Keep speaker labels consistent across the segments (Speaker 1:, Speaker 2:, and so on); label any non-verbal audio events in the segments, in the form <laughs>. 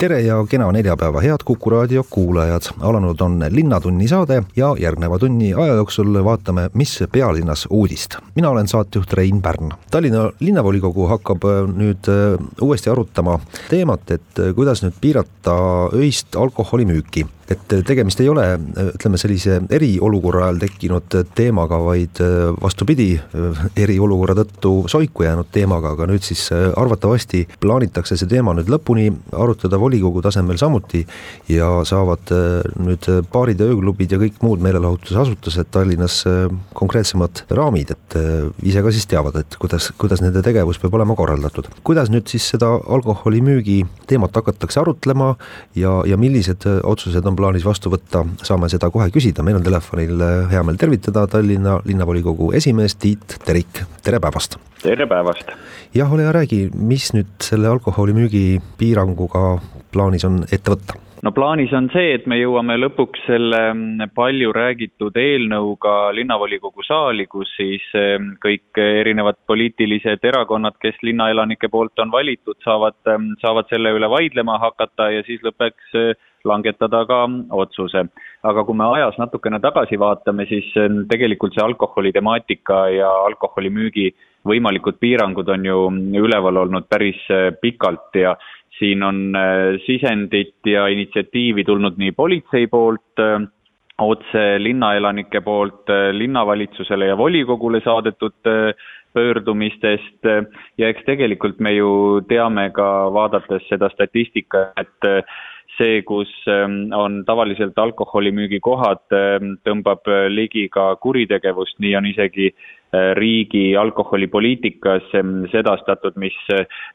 Speaker 1: Tere ja kena neljapäeva, head Kuku raadio kuulajad. alanud on Linnatunni saade ja järgneva tunni aja jooksul vaatame, mis pealinnas uudist. mina olen saatejuht Rein Pärn. Tallinna linnavolikogu hakkab äh, nüüd äh, uuesti arutama teemat, et äh, kuidas nüüd piirata öist alkoholimüüki et tegemist ei ole, ütleme sellise eriolukorra ajal tekkinud teemaga, vaid vastupidi, eriolukorra tõttu soiku jäänud teemaga, aga nüüd siis arvatavasti plaanitakse see teema nüüd lõpuni arutada volikogu tasemel samuti ja saavad nüüd baarid ja ööklubid ja kõik muud meelelahutusasutused Tallinnas konkreetsemad raamid, et ise ka siis teavad, et kuidas, kuidas nende tegevus peab olema korraldatud. kuidas nüüd siis seda alkoholimüügi teemat hakatakse arutlema ja, ja millised otsused on plaanis vastu võtta, saame seda kohe küsida, meil on telefonil äh, hea meel tervitada Tallinna linnavolikogu esimees Tiit Terik, tere päevast!
Speaker 2: Tere päevast!
Speaker 1: jah, ole hea, räägi, mis nüüd selle alkoholimüügi piiranguga plaanis on ette võtta?
Speaker 2: no plaanis on see, et me jõuame lõpuks selle mm, palju räägitud eelnõuga linnavolikogu saali, kus siis mm, kõik erinevad poliitilised erakonnad, kes linnaelanike poolt on valitud, saavad, mm, saavad selle üle vaidlema hakata ja siis lõpuks langetada ka otsuse. aga kui me ajas natukene tagasi vaatame, siis tegelikult see alkoholi temaatika ja alkoholimüügi võimalikud piirangud on ju üleval olnud päris pikalt ja siin on äh, sisendit ja initsiatiivi tulnud nii politsei poolt, äh, otse linnaelanike poolt äh, linnavalitsusele ja volikogule saadetud pöördumistest ja eks tegelikult me ju teame ka, vaadates seda statistikat, et see, kus ähm, on tavaliselt alkoholimüügikohad, ähm, tõmbab ligi ka kuritegevust, nii on isegi äh, riigi alkoholipoliitikas ähm, sedastatud, mis,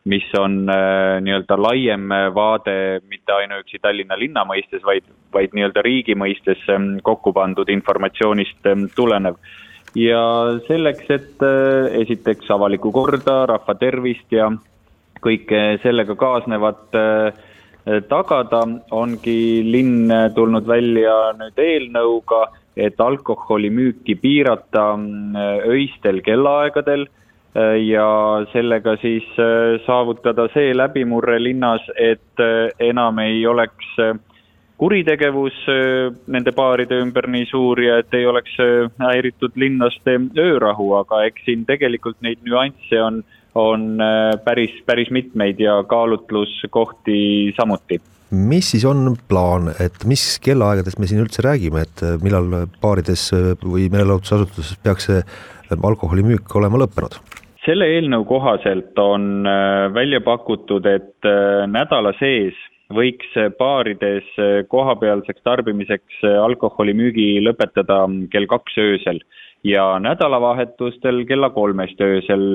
Speaker 2: mis on äh, nii-öelda laiem vaade mitte ainuüksi Tallinna linna mõistes, vaid, vaid nii-öelda riigi mõistes kokku pandud informatsioonist tulenev. Ja selleks, et äh, esiteks avalikku korda, rahva tervist ja kõike sellega kaasnevat äh, tagada, ongi linn tulnud välja nüüd eelnõuga, et alkoholimüüki piirata mm, öistel kellaaegadel eh, ja sellega siis eh, saavutada see läbimurre linnas, et enam ei oleks kuritegevus nende baaride ümber nii suur ja et ei oleks häiritud linlaste öörahu, aga eks siin tegelikult neid nüansse on on äh, päris, päris mitmeid ja kaalutluskohti samuti
Speaker 1: mis siis on plaan, et mis kellaaegadest me siin üldse räägime, et äh, millal baarides äh, või meelelahutusasutuses peaks see alkoholimüük olema lõppenud?
Speaker 2: selle eelnõu kohaselt on välja pakutud, et nädala sees võiks baarides kohapealseks tarbimiseks alkoholimüügi lõpetada kell kaks öösel ja nädalavahetustel kella kolmest öösel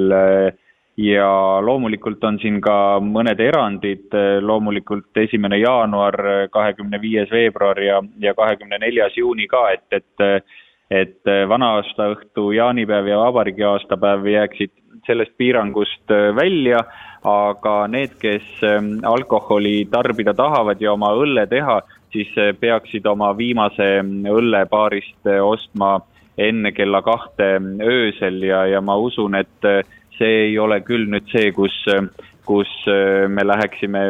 Speaker 2: ja loomulikult on siin ka mõned erandid, loomulikult esimene jaanuar, kahekümne viies veebruar ja, ja kahekümne neljas juuni ka, et, et et vana-aasta õhtu, jaanipäev ja vabariigi aastapäev jääksid sellest piirangust välja, aga need, kes ähm, alkoholi tarbida tahavad ja oma õlle teha, siis peaksid oma viimase õlle baarist ostma enne kella kahte öösel. Ja, ja ma usun, et see ei ole küll nüüd see, kus, kus äh, me läheksime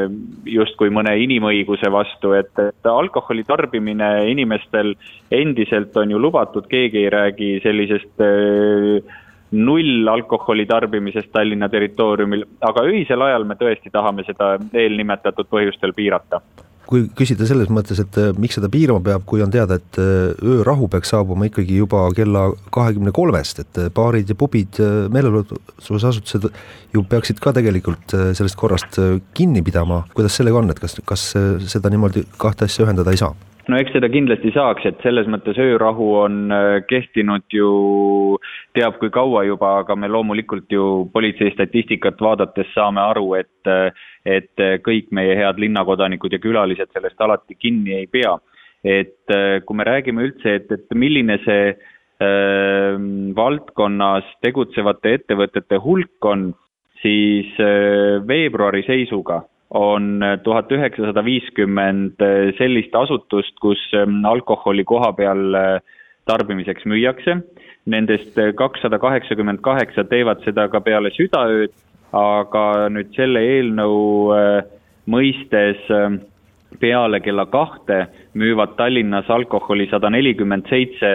Speaker 2: justkui mõne inimõiguse vastu, et, et alkoholi tarbimine inimestel endiselt on ju lubatud, keegi ei räägi sellisest äh, null alkoholi tarbimisest Tallinna territooriumil, aga öisel ajal me tõesti tahame seda eelnimetatud põhjustel piirata
Speaker 1: kui küsida selles mõttes, et äh, miks seda piirama peab, kui on teada, et äh, öörahu peaks saabuma ikkagi juba kella kahekümne kolmest, et äh, baarid ja pubid, meelelahutusasutused ju peaksid ka tegelikult sellest korrast kinni pidama, kuidas sellega on, et kas, kas seda niimoodi kahte asja ühendada ei saa?
Speaker 2: No eks seda kindlasti saaks, et selles mõttes öörahu on äh, kehtinud ju teab kui kaua juba, aga me loomulikult ju politsei statistikat vaadates saame aru, et äh, et kõik meie head linnakodanikud ja külalised sellest alati kinni ei pea. et äh, kui me räägime üldse, et, et milline see äh, valdkonnas tegutsevate ettevõtete hulk on, siis veebruari seisuga on tuhat üheksasada viiskümmend sellist asutust, kus alkoholi koha peal tarbimiseks müüakse. Nendest kakssada kaheksakümmend kaheksa teevad seda ka peale südaööd, aga nüüd selle eelnõu mõistes peale kella kahte müüvad Tallinnas alkoholi sada nelikümmend seitse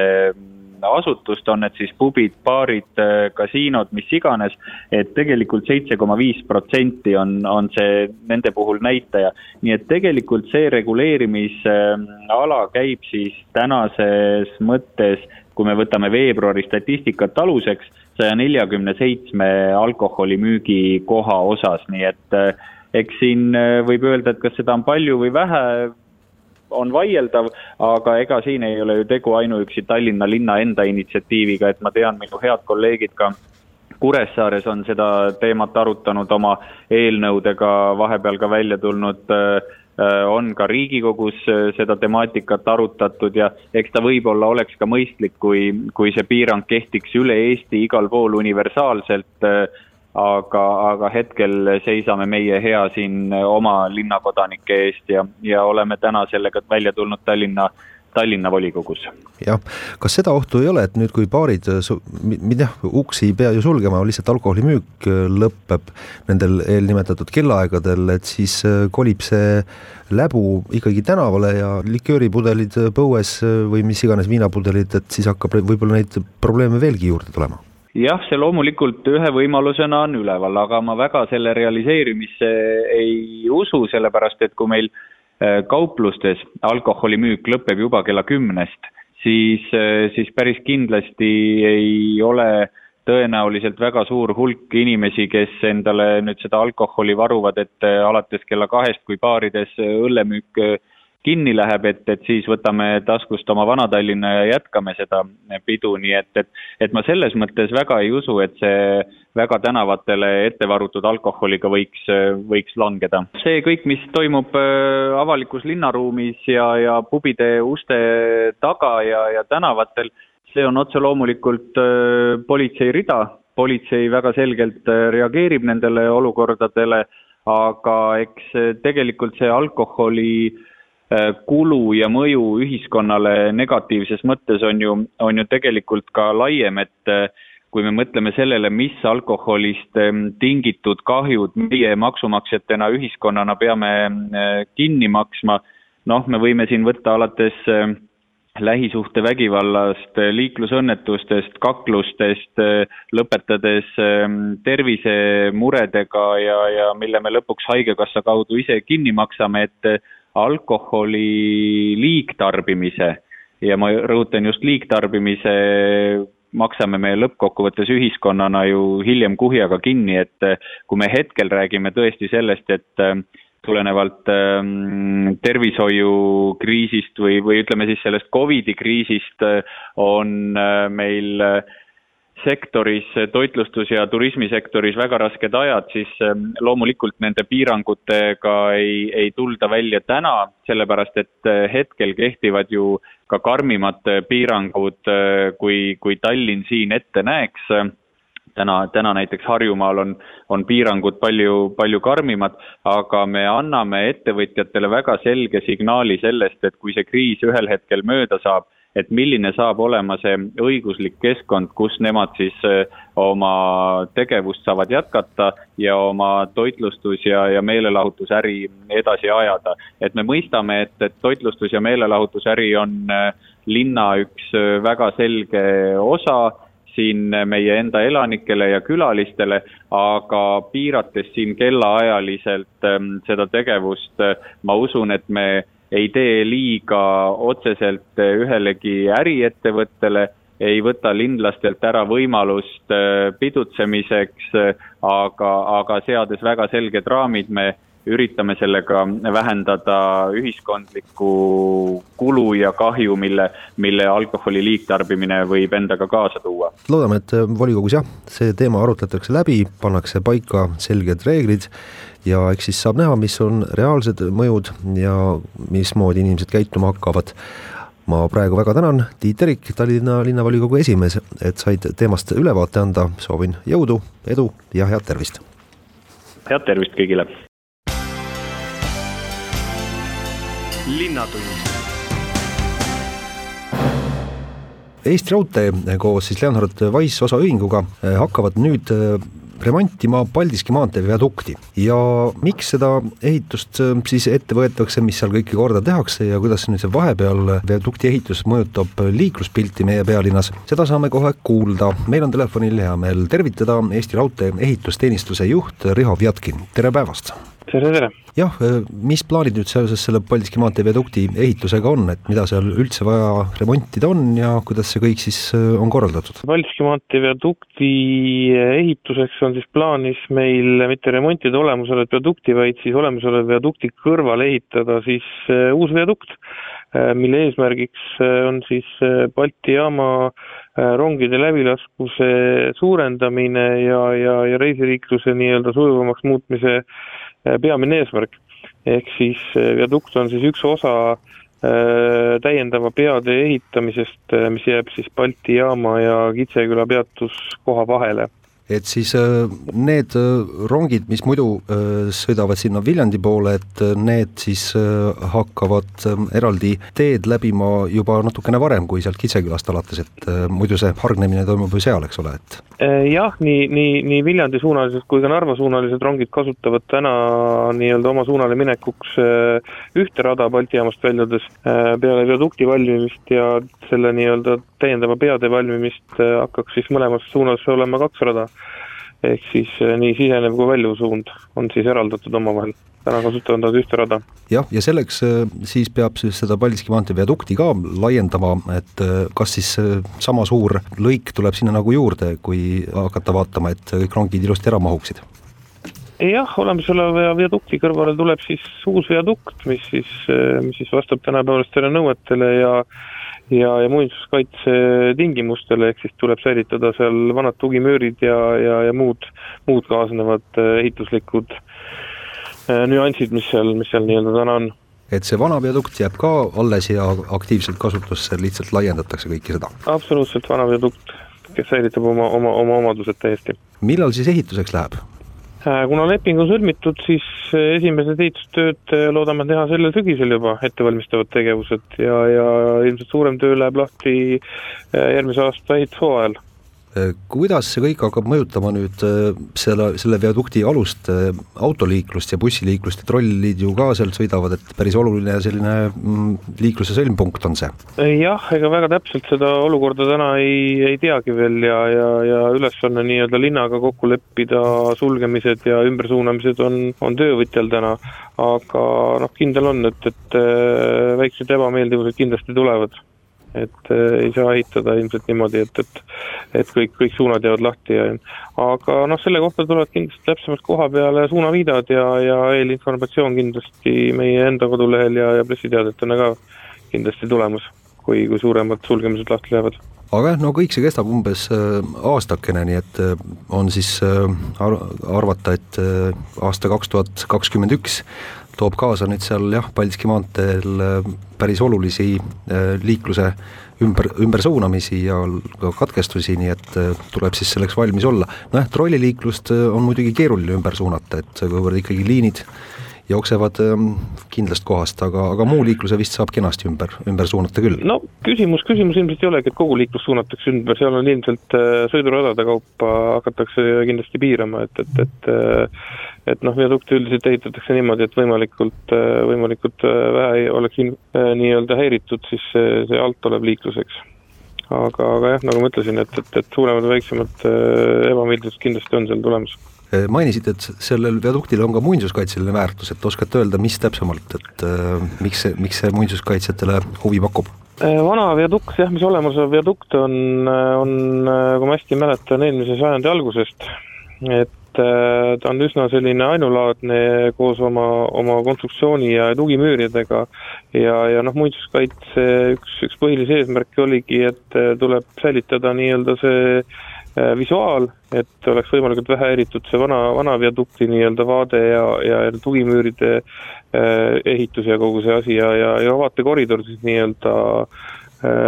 Speaker 2: asutust, on need siis pubid, baarid, kasiinod, mis iganes, et tegelikult seitse koma viis protsenti on, on see nende puhul näitaja. nii et tegelikult see reguleerimisala käib siis tänases mõttes, kui me võtame veebruari statistikat aluseks, saja neljakümne seitsme alkoholimüügi koha osas, nii et eks siin äh, võib öelda, et kas seda on palju või vähe, on vaieldav, aga ega siin ei ole ju tegu ainuüksi Tallinna linna enda initsiatiiviga, et ma tean, minu head kolleegid ka Kuressaares on seda teemat arutanud oma eelnõudega, vahepeal ka välja tulnud äh, äh, on ka Riigikogus seda temaatikat arutatud ja eks ta võib-olla oleks ka mõistlik, kui, kui see piirang kehtiks üle Eesti igal pool universaalselt aga, aga hetkel seisame meie hea siin oma linnakodanike eest ja, ja oleme täna sellega välja tulnud Tallinna Tallinna volikogus.
Speaker 1: jah, kas seda ohtu ei ole, et nüüd, kui baarid, jah, uksi ei pea ju sulgema, lihtsalt alkoholimüük lõpeb nendel eelnimetatud kellaaegadel, et siis kolib see läbu ikkagi tänavale ja likööripudelid põues või mis iganes viinapudelid, et siis hakkab võib-olla neid probleeme veelgi juurde tulema
Speaker 2: jah, see loomulikult ühe võimalusena on üleval, aga ma väga selle realiseerimisse ei usu, sellepärast et kui meil äh, kauplustes alkoholimüük lõpeb juba kella kümnest, siis, äh, siis päris kindlasti ei ole tõenäoliselt väga suur hulk inimesi, kes endale nüüd seda alkoholi varuvad, et äh, alates kella kahest, kui baarides õllemüük kinni läheb, et, et siis võtame taskust oma Vana-Tallinna ja jätkame seda pidu, nii et, et, et ma selles mõttes väga ei usu, et see väga tänavatele ette varutud alkoholiga võiks, võiks langeda. see kõik, mis toimub äh, avalikus linnaruumis ja, ja pubide uste taga ja, ja tänavatel, see on otse loomulikult äh, politsei rida, politsei väga selgelt äh, reageerib nendele olukordadele, aga eks tegelikult see alkoholi äh, kulu ja mõju ühiskonnale negatiivses mõttes on ju, on ju tegelikult ka laiem, et äh, kui me mõtleme sellele, mis alkoholist ähm, tingitud kahjud meie maksumaksjatena ühiskonnana peame äh, kinni maksma, noh, me võime siin võtta alates lähisuhtevägivallast, liiklusõnnetustest, kaklustest, lõpetades ähm, tervisemuredega ja, ja mille me lõpuks Haigekassa kaudu ise kinni maksame, et alkoholi liigtarbimise. Ja ma rõhutan just liigtarbimise maksame me lõppkokkuvõttes ühiskonnana ju hiljem kuhjaga kinni, et kui me hetkel räägime tõesti sellest, et äh, tulenevalt ähm, tervishoiukriisist või, või ütleme siis sellest Covidi kriisist äh, on äh, meil äh, sektoris, toitlustus- ja turismisektoris väga rasked ajad, siis ähm, loomulikult nende piirangutega ei, ei tulda välja täna, sellepärast et äh, hetkel kehtivad ju ka karmimad äh, piirangud, äh, kui, kui Tallinn siin ette näeks. Täna, täna näiteks Harjumaal on, on piirangud palju, palju karmimad, aga me anname ettevõtjatele väga selge signaali sellest, et kui see kriis ühel hetkel mööda saab, et milline saab olema see õiguslik keskkond, kus nemad siis äh, oma tegevust saavad jätkata ja oma toitlustus- ja, ja meelelahutusäri edasi ajada. et me mõistame, et, et toitlustus- ja meelelahutusäri on äh, linna üks äh, väga selge osa siin meie enda elanikele ja külalistele, aga piirates siin kellaajaliselt ähm, seda tegevust, ma usun, et me ei tee liiga otseselt ühelegi äriettevõttele, ei võta linlastelt ära võimalust äh, pidutsemiseks, aga, aga seades väga selged raamid, me üritame sellega vähendada ühiskondlikku kulu ja kahju, mille, mille alkoholi liigtarbimine võib endaga kaasa tuua.
Speaker 1: loodame, et volikogus jah, see teema arutletakse läbi, pannakse paika selged reeglid ja eks siis saab näha, mis on reaalsed mõjud ja mismoodi inimesed käituma hakkavad. ma praegu väga tänan, Tiit Terik, Tallinna linnavolikogu esimees, et said teemast ülevaate anda, soovin jõudu, edu ja head tervist!
Speaker 2: head tervist kõigile!
Speaker 1: Linnatund Eesti Raudtee koos siis Leonhard Wise osaühinguga hakkavad nüüd remontima Paldiski maantee viadukti ja miks seda ehitust äh, siis ette võetakse, mis seal kõike korda tehakse ja kuidas nüüd see vahepeal viadukti ehitus mõjutab liikluspilti meie pealinnas, seda saame kohe kuulda. meil on telefonil hea meel tervitada Eesti Raudtee ehitusteenistuse juht Riho Vjatkin, tere päevast!
Speaker 3: Tere, tere!
Speaker 1: jah, äh, mis plaanid nüüd seoses selle Paldiski maantee viadukti ehitusega on, et mida seal üldse vaja remontida on ja kuidas see kõik siis äh, on korraldatud?
Speaker 3: Paldiski maantee viadukti ehituseks on siis plaanis meil mitte remontida olemasolevat viadukti, vaid siis olemasoleva viadukti kõrvale ehitada siis äh, uus viadukt, mille eesmärgiks on siis Balti jaama rongide läbilaskuse suurendamine ja, ja, ja reisiliikluse nii-öelda sujuvamaks muutmise Äh, peamine eesmärk. ehk siis äh, viadukt on siis üks osa äh, täiendava peatee ehitamisest, mis jääb siis Balti jaama ja Kitseküla peatuskoha vahele
Speaker 1: et siis äh, need äh, rongid, mis muidu äh, sõidavad sinna Viljandi poole, et need siis hakkavad eraldi teed läbima juba natukene varem kui sealt Kitsekülast alates, et muidu see hargnemine toimub ju seal, eks ole, et
Speaker 3: jah, nii, nii, nii Viljandi suunalised kui ka Narva suunalised rongid kasutavad täna nii-öelda oma suunale minekuks ühte rada Balti jaamast väljudes peale viadukti valmimist ja selle nii-öelda täiendava peatee valmimist hakkaks siis mõlemas suunas olema kaks rada ehk siis eh, nii sisenev kui väljuv suund on siis eraldatud omavahel, täna kasutavad nad ühte rada.
Speaker 1: jah, ja selleks eh, siis peab siis seda Paldiski maantee viadukti ka laiendama, et eh, kas siis sama suur lõik tuleb sinna nagu juurde, kui hakata vaatama, et kõik rongid ilusti ära mahuksid?
Speaker 3: jah, olemasoleva viadukti kõrvale tuleb siis uus viadukt, mis siis, mis siis vastab tänapäevastele nõuetele ja ja, ja muinsuskaitse tingimustele, ehk siis tuleb säilitada seal vanad tugimüürid ja, ja, ja muud, muud kaasnevad äh, ehituslikud äh, nüansid, mis seal, mis seal nii-öelda täna on.
Speaker 1: et see vana viadukt jääb ka alles ja aktiivselt kasutusse, lihtsalt laiendatakse kõike seda?
Speaker 3: absoluutselt, vana viadukt, kes säilitab oma, oma, oma omadused täiesti.
Speaker 1: millal siis ehituseks läheb?
Speaker 3: Äh, kuna leping on sõlmitud, siis äh, esimesed ehitustööd äh, loodame teha sellel sügisel juba, ettevalmistavad tegevused ja, ja ilmselt suurem töö läheb lahti järgmise aasta ehitushooajal
Speaker 1: kuidas see kõik hakkab mõjutama nüüd äh, selle, selle viadukti alust, äh, autoliiklust ja bussiliiklust? Ja trollid ju ka sealt sõidavad, et päris oluline selline mm, liikluse sõlmpunkt on see?
Speaker 3: jah, ega väga täpselt seda olukorda täna ei, ei teagi veel ja, ja, ja ülesanne nii-öelda linnaga kokku leppida sulgemised ja ümbersuunamised on, on töövõtjal täna, aga noh, kindel on, et, et väiksed ebameeldivused kindlasti tulevad et äh, ei saa ehitada ilmselt niimoodi, et, et et kõik, kõik suunad jäävad lahti ja aga noh, selle kohta tulevad kindlasti täpsemalt koha peale suunaviidad ja, ja eelinformatsioon kindlasti meie enda kodulehel ja, ja pressiteadetena ka kindlasti tulemas, kui, kui suuremad sulgemised lahti lähevad.
Speaker 1: Aga jah, no kõik see kestab umbes äh, aastakene, nii et äh, on siis ar arvata, et aasta kaks tuhat kakskümmend üks toob kaasa nüüd seal jah, Paldiski maanteel äh, päris olulisi äh, liikluse ümber, ümbersuunamisi ja ka katkestusi, nii et äh, tuleb siis selleks valmis olla. nojah, trolliliiklust on muidugi keeruline ümber suunata, et kuivõrd ikkagi liinid jooksevad ähm, kindlast kohast, aga, aga muu liikluse vist saab kenasti ümber, ümber suunata küll?
Speaker 3: no küsimus, küsimus ilmselt ei olegi, et kogu liiklus suunatakse ümber, seal on ilmselt sõiduradade kaupa hakatakse kindlasti piirama, et, et, et et noh, viadukte üldiselt ehitatakse niimoodi, et võimalikult, võimalikult vähe oleks nii-öelda häiritud siis see, see alt olev liikluseks. aga, aga jah, nagu ma ütlesin, et, et, et suuremad või väiksemad ebameeldivused kindlasti on seal tulemas
Speaker 1: mainisite, et sellel viaduktil on ka muinsuskaitseline väärtus, et oskate öelda, mis täpsemalt, et äh, miks see, miks see muinsuskaitsjatele huvi pakub?
Speaker 3: vana viadukt jah, mis olemasolev viadukt on, on, kui ma hästi mäletan, eelmise sajandi algusest, et Äh, ta on üsna selline ainulaadne koos oma, oma konstruktsiooni ja tugimüüridega ja, ja noh, muinsuskaitse üks, üks põhilisi eesmärke oligi, et äh, tuleb säilitada nii-öelda see äh, visuaal, et oleks võimalikult vähe häiritud see vana, vana viadukti nii-öelda vaade ja, ja tugimüüride ehitus ja kogu see asi ja, ja, ja vaatekoridor siis nii-öelda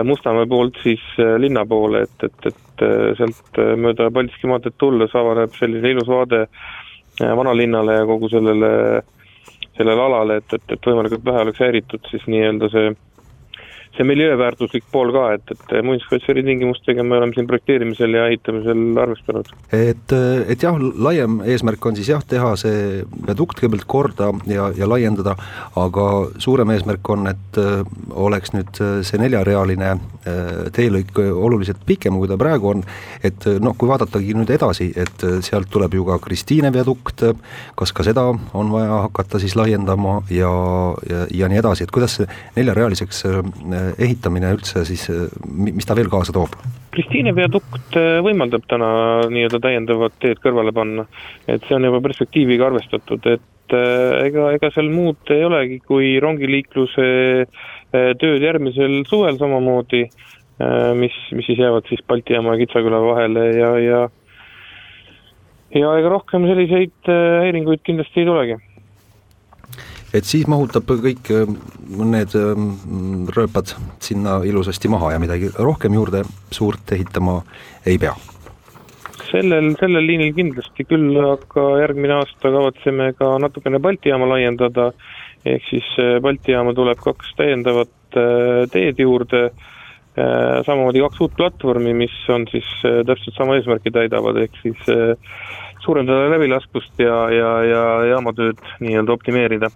Speaker 3: Mustamäe poolt siis linna poole, et, et, et äh, sealt äh, mööda Paldiski maanteed tulles avaneb selline ilus vaade vanalinnale ja kogu sellele, sellele alale, et, et, et võimalikult vähe oleks häiritud siis nii-öelda see see miljööväärtuslik pool ka, et, et muinsuskaitse tingimustega me oleme siin projekteerimisel ja ehitamisel arvestanud.
Speaker 1: et, et jah, laiem eesmärk on siis jah, teha see viadukt kõigepealt korda ja, ja laiendada, aga suurem eesmärk on, et äh, oleks nüüd äh, see neljarealine äh, teelõik oluliselt pikem, kui ta praegu on, et noh, kui vaadatagi nüüd edasi, et sealt tuleb ju ka Kristiine viadukt, kas ka seda on vaja hakata siis laiendama ja, ja, ja nii edasi, et kuidas see neljarealiseks ehitamine üldse siis, mis ta veel kaasa toob?
Speaker 3: Kristiine viadukt äh, võimaldab täna nii-öelda täiendavat teed kõrvale panna, et see on juba perspektiiviga arvestatud, et äh, ega, ega seal muud ei olegi, kui rongiliikluse tööd järgmisel suvel samamoodi, mis, mis siis jäävad siis Balti jaama ja Kitsaküla vahele ja, ja ja ega rohkem selliseid häiringuid kindlasti ei tulegi
Speaker 1: et siis mahutab kõik äh, need äh, rööpad sinna ilusasti maha ja midagi rohkem juurde suurt ehitama ei pea.
Speaker 3: Sellel, sellel liinil kindlasti küll, aga järgmine aasta kavatseme ka natukene Balti jaama laiendada, ehk siis äh, Balti jaama tuleb kaks täiendavat teed juurde, samamoodi kaks uut platvormi, mis on siis täpselt sama eesmärki täidavad, ehk siis suurendada läbilaskvust ja, ja, ja jaamatööd nii-öelda optimeerida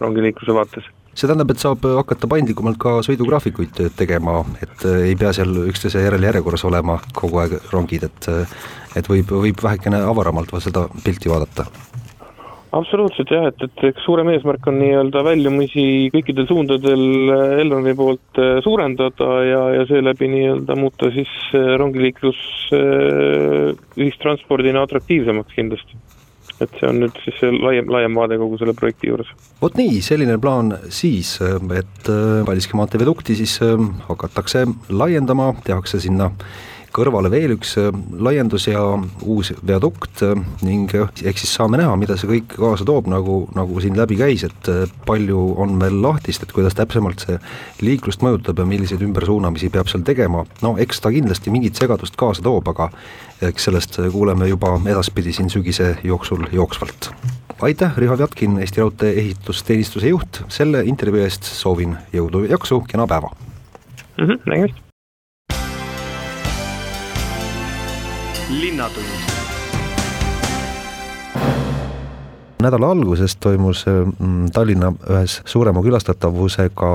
Speaker 3: rongiliikluse vaates
Speaker 1: see tähendab, et saab hakata paindlikumalt ka sõidugraafikuid tegema, et äh, ei pea seal üksteise järel järjekorras olema kogu aeg rongid, et äh, et võib, võib vähekene avaramalt seda pilti vaadata?
Speaker 3: absoluutselt jah, et, et eks suurem eesmärk on nii-öelda väljumisi kõikidel suundadel äh, Elroni poolt suurendada ja, ja seeläbi nii-öelda muuta siis rongiliiklus ühistranspordina atraktiivsemaks kindlasti et see on nüüd siis see laiem, laiem vaade kogu selle projekti juures.
Speaker 1: vot nii, selline plaan siis, et äh, Paldiski maantee vedukti siis äh, hakatakse laiendama, tehakse sinna kõrvale veel üks äh, laiendus ja uus viadukt ning eks siis saame näha, mida see kõik kaasa toob, nagu, nagu siin läbi käis, et palju on veel lahtist, et kuidas täpsemalt see liiklust mõjutab ja milliseid ümbersuunamisi peab seal tegema, no eks ta kindlasti mingit segadust kaasa toob, aga eks sellest kuuleme juba edaspidi siin sügise jooksul jooksvalt. aitäh, Riho Vjatkin, Eesti Raudtee ehitusteenistuse juht, selle intervjuu eest soovin jõudu, jaksu, kena päeva
Speaker 3: mm! -hmm, nägemist!
Speaker 1: Linnatund nädala alguses toimus mm, Tallinna ühes suurema külastatavusega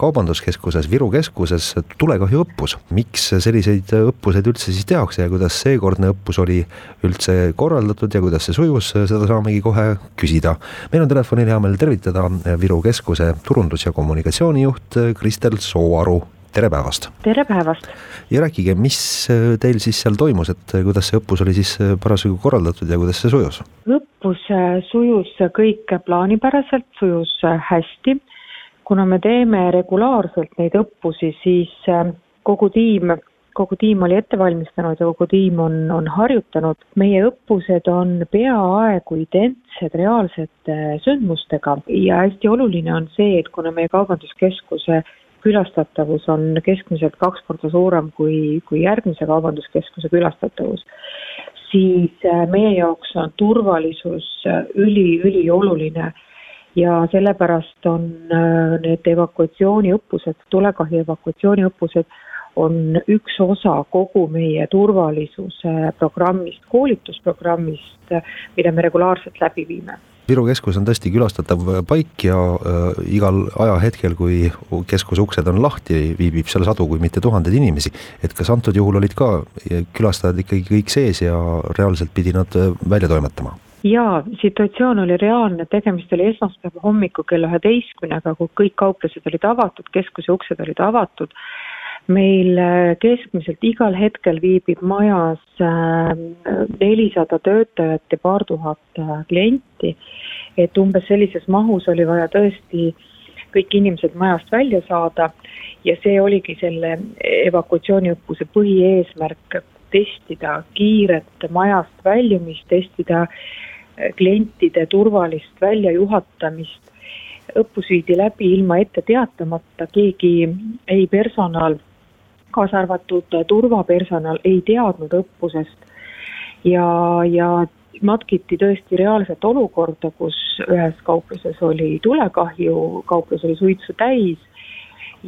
Speaker 1: kaubanduskeskuses, Viru keskuses tulekahjuõppus. miks selliseid õppuseid üldse siis tehakse ja kuidas seekordne õppus oli üldse korraldatud ja kuidas see sujus, seda saamegi kohe küsida. meil on telefonil hea meel tervitada Viru keskuse turundus- ja kommunikatsioonijuht Kristel Sooaru tere päevast!
Speaker 4: tere päevast!
Speaker 1: ja rääkige, mis teil siis seal toimus, et kuidas see õppus oli siis parasjagu korraldatud ja kuidas see sujus?
Speaker 4: õppus äh, sujus kõik plaanipäraselt, sujus äh, hästi. kuna me teeme regulaarselt neid õppusi, siis äh, kogu tiim, kogu tiim oli ette valmistanud ja kogu tiim on, on harjutanud. meie õppused on peaaegu identsed reaalsete sündmustega ja hästi oluline on see, et kuna meie kaubanduskeskuse külastatavus on keskmiselt kaks korda suurem kui, kui järgmise kaubanduskeskuse külastatavus, siis äh, meie jaoks on turvalisus äh, üli-ülioluline ja sellepärast on äh, need evakuatsiooniõppused, tulekahju evakuatsiooniõppused on üks osa kogu meie turvalisuse programmist, koolitusprogrammist, mida me regulaarselt läbi viime
Speaker 1: Viru keskus on tõesti külastatav paik ja äh, igal ajahetkel, kui keskuse uksed on lahti, viibib seal sadu, kui mitte tuhandeid inimesi. et kas antud juhul olid ka külastajad ikkagi kõik sees ja reaalselt pidi nad äh, välja toimetama?
Speaker 4: jaa, situatsioon oli reaalne, tegemist oli esmaspäeva hommikul kella üheteistkümnega, kui kõik kauplused olid avatud, keskuse uksed olid avatud meil äh, keskmiselt igal hetkel viibib majas äh, nelisada töötajat ja paar tuhat äh, klienti. et umbes sellises mahus oli vaja tõesti kõik inimesed majast välja saada ja see oligi selle evakuatsiooniõppuse põhieesmärk, testida kiiret majast väljumist, testida klientide turvalist väljajuhatamist. õppus viidi läbi ilma ette teatamata, keegi, ei personal kaasa arvatud turvapersonal ei teadnud õppusest. Ja, ja matkiti tõesti reaalset olukorda, kus ühes kaupluses oli tulekahju, kauplus oli suitsu täis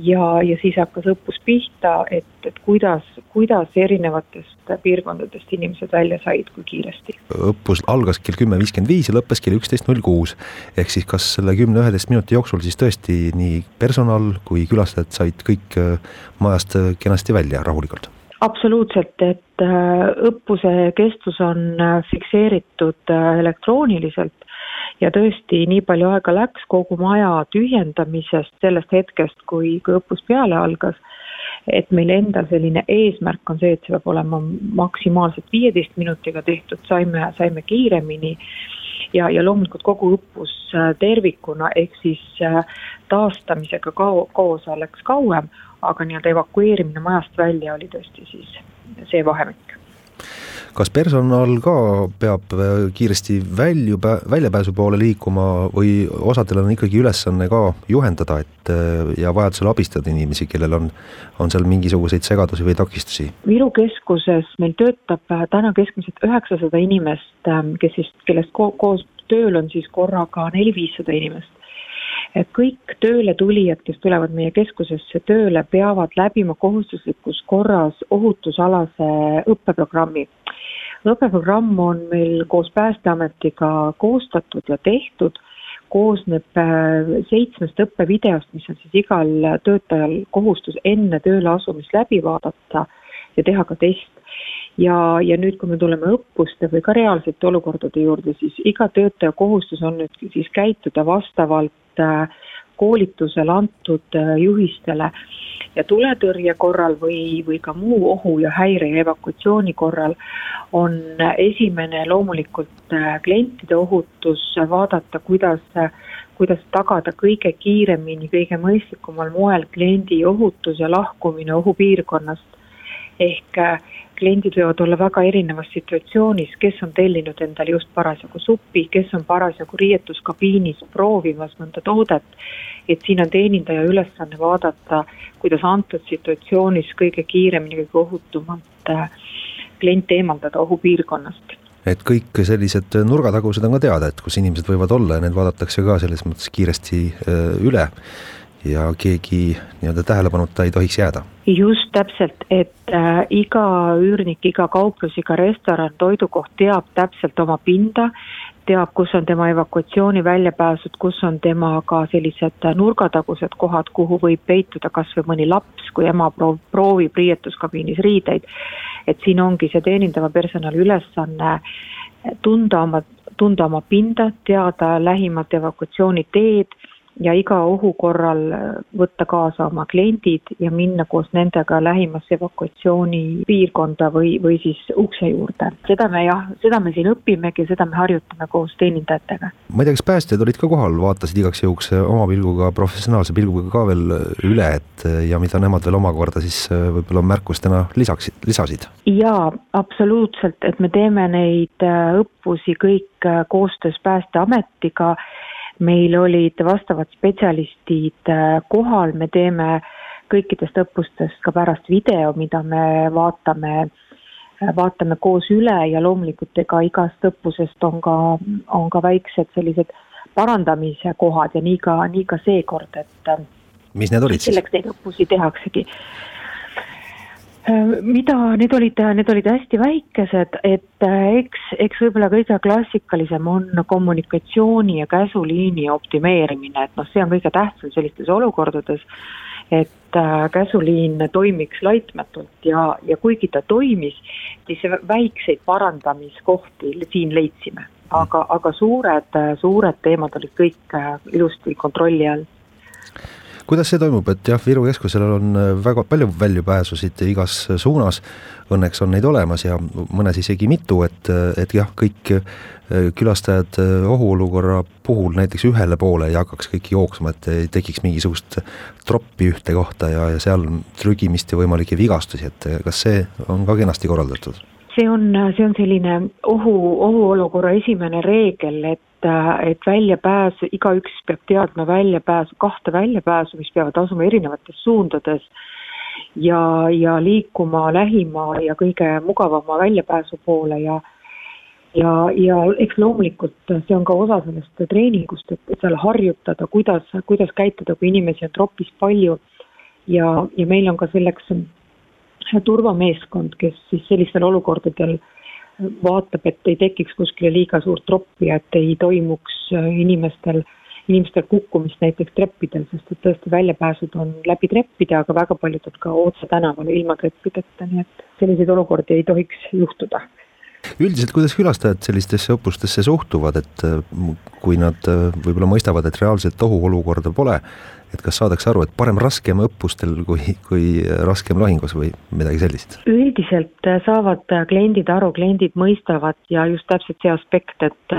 Speaker 4: ja, ja siis hakkas õppus pihta, et, et kuidas, kuidas erinevatest piirkondadest inimesed välja said, kui kiiresti.
Speaker 1: õppus algas kell kümme viiskümmend viis ja lõppes kell üksteist null kuus. ehk siis kas selle kümne-üheteist minuti jooksul siis tõesti nii personal kui külastajad said kõik äh, majast äh, kenasti välja rahulikult?
Speaker 4: absoluutselt, et äh, õppuse kestus on fikseeritud elektrooniliselt ja tõesti, nii palju aega läks kogu maja tühjendamisest sellest hetkest, kui, kui õppus peale algas, et meil endal selline eesmärk on see, et see peab olema maksimaalselt viieteist minutiga tehtud, saime, saime kiiremini. Ja, ja loomulikult kogu õppus äh, tervikuna, ehk siis äh, taastamisega kao-, koos läks kauem, aga nii-öelda evakueerimine majast välja oli tõesti siis see vahemik
Speaker 1: kas personal ka peab äh, kiiresti välju, väljapääsu poole liikuma või osadel on ikkagi ülesanne ka juhendada, et äh, ja vajadusel abistada inimesi, kellel on, on seal mingisuguseid segadusi või takistusi?
Speaker 4: Viru keskuses meil töötab äh, täna keskmiselt üheksasada inimest, kes siis, kellest ko koos tööl on siis korraga neli-viissada inimest kõik tööle tulijad, kes tulevad meie keskusesse tööle, peavad läbima kohustuslikus korras ohutusalase õppeprogrammi õppeprogramm on meil koos Päästeametiga koostatud ja tehtud, koosneb äh, seitsmest õppevideost, mis on siis igal töötajal kohustus enne tööle asumist läbi vaadata ja teha ka test. ja, ja nüüd, kui me tuleme õppuste või ka reaalsete olukordade juurde, siis iga töötaja kohustus on nüüd siis käituda vastavalt äh, koolitusel antud äh, juhistele ja tuletõrje korral või, või ka muu ohu ja häire ja evakuatsiooni korral on esimene loomulikult äh, klientide ohutus, vaadata, kuidas, kuidas tagada kõige kiiremini, kõige mõistlikumal moel kliendi ohutus ja lahkumine ohupiirkonnast. Ehk äh, kliendid võivad olla väga erinevas situatsioonis, kes on tellinud endale just parasjagu suppi, kes on parasjagu riietuskabiinis proovimas mõnda toodet. Et siin on teenindaja ülesanne vaadata, kuidas antud situatsioonis kõige kiiremini, kõige ohutumalt äh, klient eemaldada ohupiirkonnast.
Speaker 1: Et kõik sellised nurgatagused on ka teada, et kus inimesed võivad olla ja need vaadatakse ka selles mõttes kiiresti äh, üle ja keegi nii-öelda tähelepanuta ei tohiks jääda.
Speaker 4: just täpselt, et äh, iga üürnik, iga kauplus, iga restoran, toidukoht teab täpselt oma pinda teab, kus on tema evakuatsiooni väljapääsud, kus on tema ka sellised nurgatagused kohad, kuhu võib peituda kas või mõni laps, kui ema proov-, proovib riietuskabiinis riideid. et siin ongi see teenindava personali ülesanne tunda oma, tunda oma pinda, teada lähimat evakuatsiooniteed ja iga ohu korral äh, võtta kaasa oma kliendid ja minna koos nendega lähimasse evakuatsioonipiirkonda või, või siis ukse juurde. seda me jah, seda me siin õpimegi ja seda me harjutame koos teenindajatega.
Speaker 1: ma ei tea, kas päästjad olid ka kohal, vaatasid igaks juhuks äh, oma pilguga, professionaalse pilguga ka veel äh, üle, et ja mida nemad veel omakorda siis võib-olla märkustena lisaksid, lisasid?
Speaker 4: jaa, absoluutselt, et me teeme neid õppusi kõik koostöös Päästeametiga meil olid vastavad spetsialistid äh, kohal, me teeme kõikidest õppustest ka pärast video, mida me vaatame, äh, vaatame koos üle ja loomulikult ega igast õppusest on ka, on ka väiksed sellised parandamise kohad ja nii ka, nii ka seekord, et
Speaker 1: äh, mis need olid siis?
Speaker 4: selleks neid õppusi tehaksegi mida, need olid, need olid hästi väikesed, et äh, eks, eks võib-olla kõige klassikalisem on kommunikatsiooni ja käsuliini optimeerimine, et noh, see on kõige tähtsam sellistes olukordades, et äh, käsuliin toimiks laitmatult ja, ja kuigi ta toimis, siis väikseid parandamiskohti siin leidsime. aga, aga suured, suured teemad olid kõik ilusti kontrolli all
Speaker 1: kuidas see toimub, et jah, Viru keskusel on äh, väga palju väljupääsusid igas suunas, õnneks on neid olemas ja mõnes isegi mitu, et, et jah, kõik äh, külastajad äh, ohuolukorra puhul näiteks ühele poole ei hakkaks kõik jooksma, et ei tekiks mingisugust troppi ühte kohta ja, ja seal trügimist ja võimalikke vigastusi, et kas see on ka kenasti korraldatud?
Speaker 4: see on, see on selline ohu, ohuolukorra esimene reegel, et et väljapääs, igaüks peab teadma väljapääsu, kahte väljapääsu, mis peavad asuma erinevates suundades ja, ja liikuma lähima ja kõige mugavama väljapääsu poole ja ja, ja eks loomulikult see on ka osa sellest treeningust, et seal harjutada, kuidas, kuidas käituda, kui inimesi on tropis palju. ja, ja meil on ka selleks turvameeskond, kes siis sellistel olukordadel vaatab, et ei tekiks kuskile liiga suurt troppi et ei toimuks inimestel, inimestel kukkumist näiteks treppidel, sest et tõesti väljapääsud on läbi treppide, aga väga paljud on ka otse tänavale ilma treppideta, nii et selliseid olukordi ei tohiks juhtuda.
Speaker 1: Üldiselt, kuidas külastajad sellistesse õppustesse suhtuvad, et äh, kui nad äh, võib-olla mõistavad, et reaalset ohuolukorda pole, et kas saadakse aru, et parem raskem õppustel kui, kui raskem lahingus või midagi sellist?
Speaker 4: üldiselt äh, saavad kliendid aru, kliendid mõistavad ja just täpselt see aspekt, et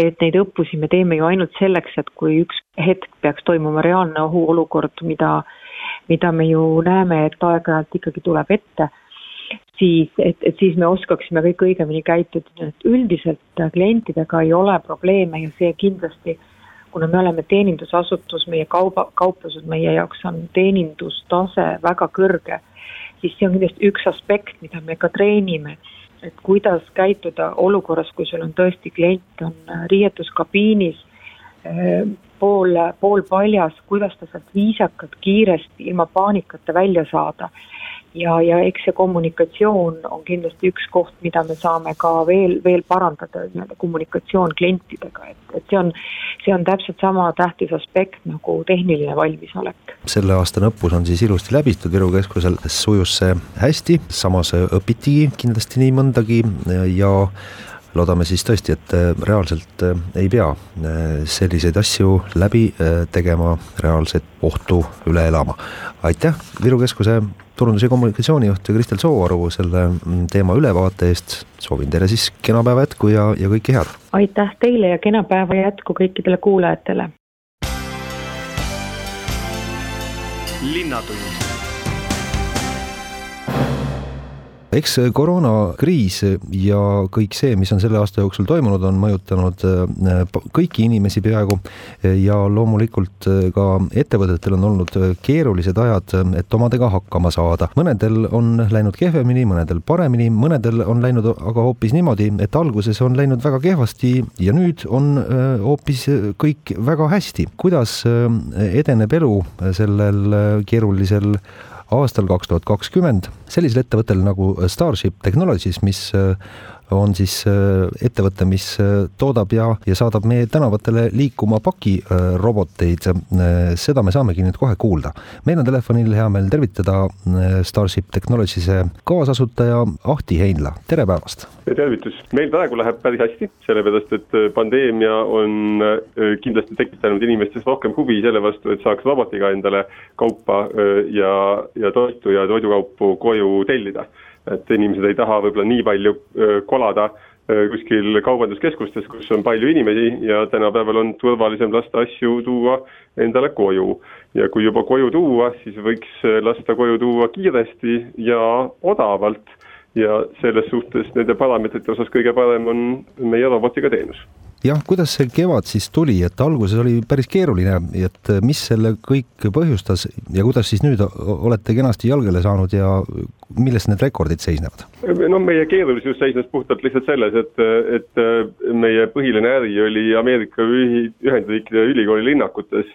Speaker 4: et neid õppusi me teeme ju ainult selleks, et kui üks hetk peaks toimuma reaalne ohuolukord, mida mida me ju näeme, et aeg-ajalt ikkagi tuleb ette siis, et, et siis me oskaksime kõik õigemini käituda, et üldiselt klientidega ei ole probleeme ja see kindlasti, kuna me oleme teenindusasutus, meie kauba, kauplused meie jaoks on teenindustase väga kõrge, siis see on kindlasti üks aspekt, mida me ka treenime, et kuidas käituda olukorras, kui sul on tõesti klient on riietuskabiinis eh, pool, poolpaljas, kuidas ta sealt viisakalt, kiiresti, ilma paanikata välja saada ja, ja eks see kommunikatsioon on kindlasti üks koht, mida me saame ka veel, veel parandada, nii-öelda kommunikatsioon klientidega, et, et see on, see on täpselt sama tähtis aspekt nagu tehniline valmisolek.
Speaker 1: selle aasta õppus on siis ilusti läbitud, Viru keskusel sujus see hästi, samas õpitigi kindlasti nii mõndagi ja loodame siis tõesti, et reaalselt ei pea selliseid asju läbi tegema, reaalset ohtu üle elama. aitäh, Viru Keskuse turundus- ja kommunikatsioonijuht Kristel Sooaru selle mm, teema ülevaate eest. soovin teile siis kena päeva jätku ja, ja kõike head.
Speaker 4: aitäh teile ja kena päeva jätku kõikidele kuulajatele.
Speaker 1: linnatund eks koroonakriis ja kõik see, mis on selle aasta jooksul toimunud, on mõjutanud äh, kõiki inimesi peaaegu ja loomulikult äh, ka ettevõtetel on olnud keerulised ajad, et omadega hakkama saada. mõnedel on läinud kehvemini, mõnedel paremini, mõnedel on läinud aga hoopis niimoodi, et alguses on läinud väga kehvasti ja nüüd on äh, hoopis kõik väga hästi. kuidas edeneb elu sellel keerulisel aastal kaks tuhat kakskümmend sellisel ettevõttel nagu Starship Technologies, mis on siis äh, ettevõte, mis äh, toodab ja, ja saadab meie tänavatele liikuma pakiroboteid. seda me saamegi nüüd kohe kuulda. meil on telefonil hea meel tervitada Starship Technologies'e kaasasutaja Ahti Heinla, tere päevast!
Speaker 5: tervitus, meil praegu läheb päris hästi, sellepärast et pandeemia on kindlasti tekitanud inimestes rohkem huvi selle vastu, et saaks robotiga endale kaupa ja, ja toitu ja toidukaupu koju tellida et inimesed ei taha võib-olla nii palju kolada kuskil kaubanduskeskustes, kus on palju inimesi ja tänapäeval on turvalisem lasta asju tuua endale koju. ja kui juba koju tuua, siis võiks lasta koju tuua kiiresti ja odavalt ja selles suhtes nende parameetrite osas kõige parem on meie robotiga teenus
Speaker 1: jah, kuidas see kevad siis tuli, et alguses oli päris keeruline, et mis selle kõik põhjustas ja kuidas siis nüüd olete kenasti jalgele saanud ja milles need rekordid seisnevad?
Speaker 5: no meie keerulisus seisnes puhtalt lihtsalt selles, et, et meie põhiline äri oli Ameerika Ühendriikide ülikooli linnakutes,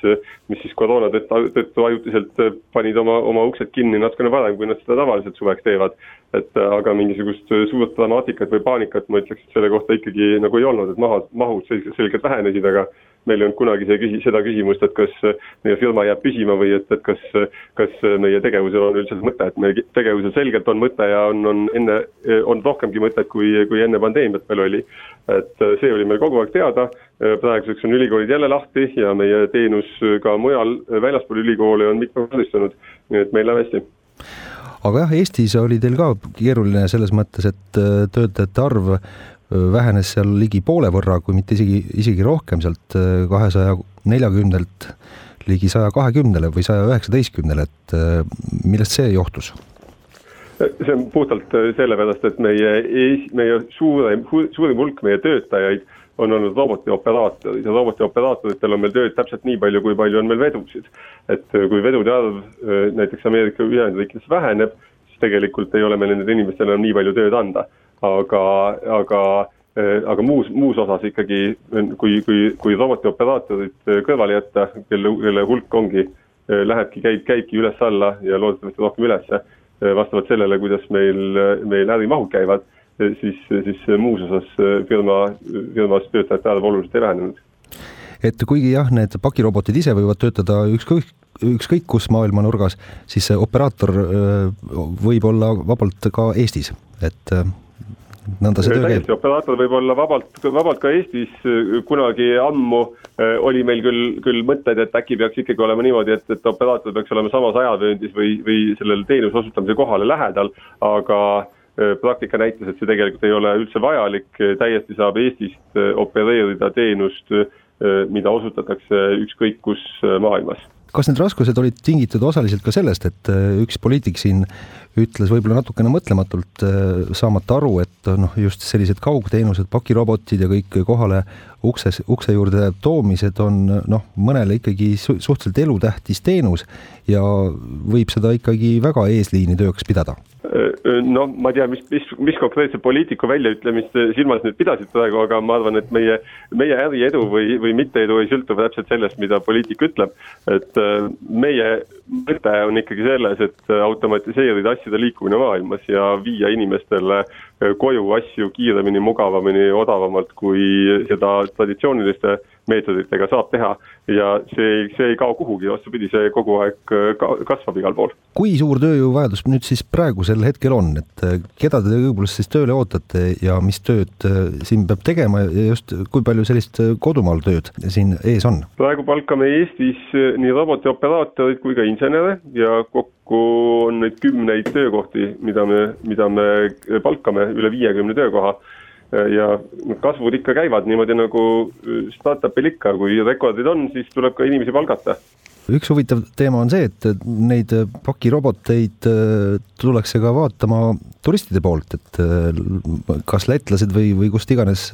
Speaker 5: mis siis koroona tõttu ajutiselt panid oma, oma uksed kinni natukene varem, kui nad seda tavaliselt suveks teevad. Et aga mingisugust suurt dramaatikat või paanikat ma ütleks, et selle kohta ikkagi nagu ei olnud, et maha, mahud selgelt, selgelt vähenesid, aga meil ei olnud kunagi see küsi-, seda küsimust, et kas meie firma jääb püsima või et, et kas, kas meie tegevusel on üldse mõte, et meie tegevusel selgelt on mõte ja on, on enne, on rohkemgi mõtet, kui, kui enne pandeemiat veel oli. et see oli meil kogu aeg teada, praeguseks on ülikoolid jälle lahti ja meie teenus ka mujal väljaspool ülikoole on mitmekordistunud, nii et meil läheb hästi
Speaker 1: aga jah, Eestis oli teil ka keeruline selles mõttes, et töötajate arv vähenes seal ligi poole võrra, kui mitte isegi, isegi rohkem, sealt kahesaja neljakümnelt ligi saja kahekümnele või saja üheksateistkümnele, et millest see johtus?
Speaker 5: see on puhtalt sellepärast, et meie, meie suurem, suurim hulk meie töötajaid on olnud robotioperaatorid ja robotioperaatoritel on meil tööd täpselt nii palju, kui palju on meil vedusid. et kui vedude arv näiteks Ameerika Ühendriikides väheneb, siis tegelikult ei ole meil nendele inimestele enam nii palju tööd anda aga, aga aga muus, muus osas ikkagi, kui, kui, kui robotioperaatorid kõrvale jätta, kelle, kelle hulk ongi, lähebki, käib, käibki üles-alla ja loodetavasti rohkem ülesse, vastavalt sellele, kuidas meil, meil ärimahud käivad, siis, siis muus osas firma, firmas töötajate arv oluliselt ei vähenenud
Speaker 1: et kuigi jah, need pakirobotid ise võivad töötada ükskõik, ükskõik kus maailma nurgas, siis see operaator võib olla vabalt ka Eestis, et nõnda see töö käib.
Speaker 5: operaator võib olla vabalt, vabalt ka Eestis, kunagi ammu oli meil küll, küll mõtted, et äkki peaks ikkagi olema niimoodi, et, et operaator peaks olema samas ajavööndis või, või sellel teenuse osutamise kohale lähedal, aga praktika näitas, et see tegelikult ei ole üldse vajalik, täiesti saab Eestist opereerida teenust Äh, mida osutatakse ükskõik kus äh, maailmas.
Speaker 1: kas need raskused olid tingitud osaliselt ka sellest, et äh, üks poliitik siin ütles võib-olla natukene mõtlematult, saamata aru, et noh, just sellised kaugteenused, pakirobotid ja kõik kohale ukses, ukse juurde toomised on noh, mõnele ikkagi suhteliselt elutähtis teenus ja võib seda ikkagi väga eesliini tööks pidada
Speaker 5: noh, ma ei tea, mis, mis, mis konkreetse poliitiku väljaütlemist silmas nüüd pidasid praegu, aga ma arvan, et meie, meie äri edu või, või mitteedu ei sõltu täpselt sellest, mida poliitik ütleb. et meie mõte on ikkagi selles, et automatiseerida asjade liikumine maailmas ja viia inimestele koju asju kiiremini, mugavamini, odavamalt, kui seda traditsiooniliste meetoditega saab teha ja see, see ei kao kuhugi, vastupidi, see kogu aeg ka, kasvab igal pool.
Speaker 1: kui suur tööjõuvajadus nüüd siis praegusel hetkel on, et äh, keda te õigupoolest siis tööle ootate ja mis tööd äh, siin peab tegema ja just kui palju sellist äh, kodumaal tööd siin ees on?
Speaker 5: praegu palkame Eestis nii robotiooperaatoreid kui ka insenere ja kokku on neid kümneid töökohti, mida me, mida me palkame, üle viiekümne töökoha ja kasvud ikka käivad niimoodi nagu äh, startup'il ikka, kui rekordid on, siis tuleb ka inimesi palgata.
Speaker 1: üks huvitav teema on see, et neid pakiroboteid äh, tullakse ka vaatama turistide poolt, et äh, kas lätlased või, või kust iganes,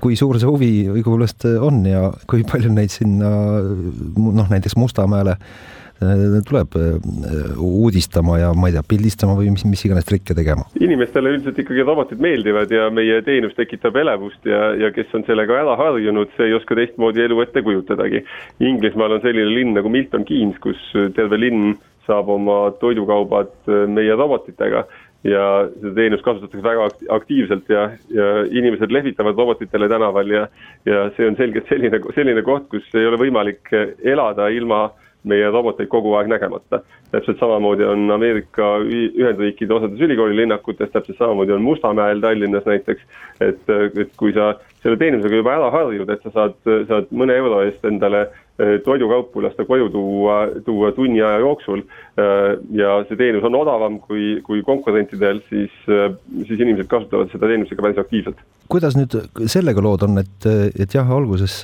Speaker 1: kui suur see huvi õigupoolest on ja kui palju neid sinna noh, näiteks Mustamäele Äh, tuleb äh, uudistama ja ma ei tea, pildistama või mis, mis iganes trikke tegema?
Speaker 5: inimestele üldiselt ikkagi robotid meeldivad ja meie teenus tekitab elevust ja, ja kes on sellega ära harjunud, see ei oska teistmoodi elu ette kujutadagi. Inglismaal on selline linn nagu Milton Keynes, kus terve linn saab oma toidukaubad äh, meie robotitega ja seda teenust kasutatakse väga aktiivselt ja, ja inimesed lehvitavad robotitele tänaval ja, ja see on selgelt selline, selline koht, kus ei ole võimalik elada ilma äh, meie roboteid kogu aeg nägemata. Täpselt samamoodi on Ameerika Ühendriikide osades ülikoolilinnakutes, täpselt samamoodi on Mustamäel Tallinnas näiteks, et, et kui sa selle teenusega juba ära harjud, et sa saad, saad mõne euro eest endale eh, toidukaupu lasta koju tuua, tuua tunni aja jooksul eh, ja see teenus on odavam kui, kui konkurentidel, siis, eh, siis inimesed kasutavad seda teenust ikka päris aktiivselt.
Speaker 1: Kuidas nüüd sellega lood on, et, et jah, alguses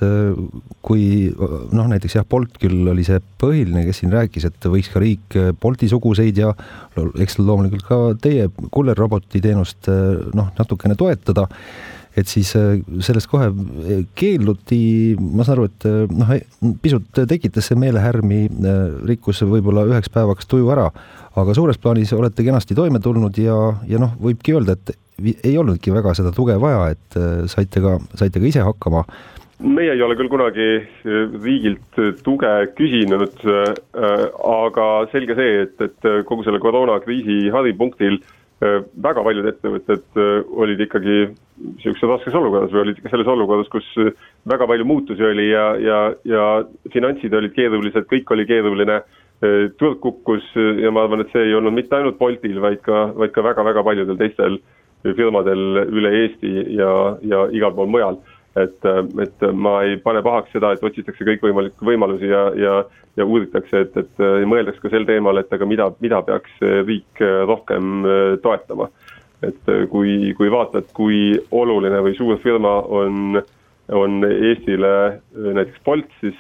Speaker 1: kui noh, näiteks jah, Bolt küll oli see põhiline, kes siin rääkis, et võiks ka riik Bolti suguseid ja eks loomulikult ka teie kullerroboti teenust noh, natukene toetada et siis sellest kohe keelduti, ma saan aru, et noh, pisut tekitas see meelehärmi, rikkus võib-olla üheks päevaks tuju ära, aga suures plaanis olete kenasti toime tulnud ja, ja noh, võibki öelda, et ei olnudki väga seda tuge vaja, et saite ka, saite ka ise hakkama.
Speaker 5: Meie ei ole küll kunagi äh, riigilt äh, tuge küsinud, aga selge see, et, et kogu selle koroonakriisi haripunktil väga paljud ettevõtted olid ikkagi niisuguses raskes olukorras või olid ikka selles olukorras, kus väga palju muutusi oli ja, ja, ja finantsid olid keerulised, kõik oli keeruline, turg kukkus ja ma arvan, et see ei olnud mitte ainult Boltil, vaid ka, vaid ka väga-väga paljudel teistel firmadel üle Eesti ja, ja igal pool mujal. Et, et ma ei pane pahaks seda, et otsitakse kõikvõimalikke võimalusi ja, ja, ja uuritakse, et, et mõeldaks ka sel teemal, et aga mida, mida peaks riik rohkem toetama. et kui, kui vaatad, kui oluline või suur firma on on Eestile näiteks Bolt, siis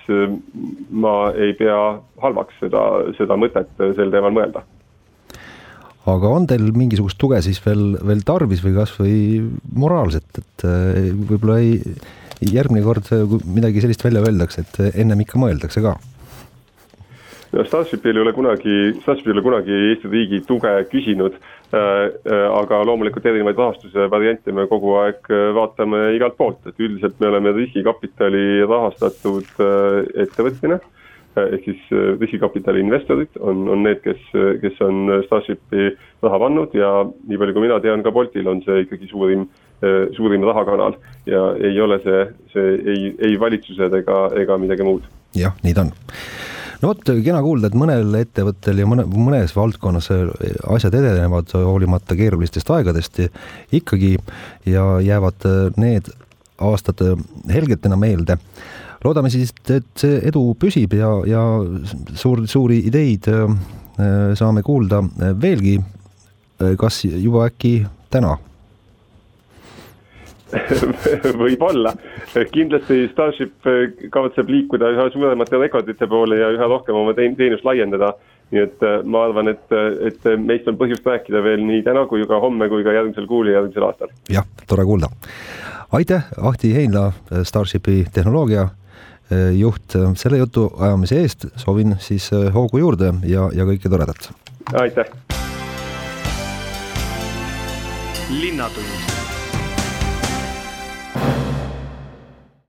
Speaker 5: ma ei pea halvaks seda, seda mõtet sel teemal mõelda
Speaker 1: aga on teil mingisugust tuge siis veel, veel tarvis või kasvõi moraalset, et eh, võib-olla ei, järgmine kord, kui midagi sellist välja öeldakse, et ennem ikka mõeldakse ka?
Speaker 5: no Starshipil ei ole kunagi, Starship ei ole kunagi Eesti riigi tuge küsinud, aga loomulikult erinevaid rahastuse variante me kogu aeg vaatame igalt poolt, et üldiselt me oleme riskikapitali rahastatud ettevõtmine ehk siis riskikapitali investorid on, on need, kes, kes on Starshipi raha pannud ja nii palju, kui mina tean, ka Boltil on see ikkagi suurim, suurim rahakanal ja ei ole see, see ei, ei valitsused ega, ega midagi muud.
Speaker 1: jah, nii ta on no vot, kena kuulda, et mõnel ettevõttel ja mõne, mõnes valdkonnas asjad edenevad hoolimata keerulistest aegadest ikkagi ja jäävad need aastad helgetena meelde. Loodame siis, et see edu püsib ja, ja suur, suuri ideid äh, saame kuulda veelgi. kas juba äkki täna? <laughs>
Speaker 5: võib-olla, kindlasti Starship kavatseb liikuda üha suuremate rekordite poole ja üha rohkem oma teenust laiendada. nii et äh, ma arvan, et, et meist on põhjust rääkida veel nii täna kui ka homme kui ka järgmisel kuul ja järgmisel aastal.
Speaker 1: jah, tore kuulda. aitäh, Ahti Heinla, Starshipi tehnoloogia äh, juht, selle jutu ajamise eest, soovin siis äh, hoogu juurde ja, ja kõike toredat.
Speaker 5: aitäh.
Speaker 6: linnatund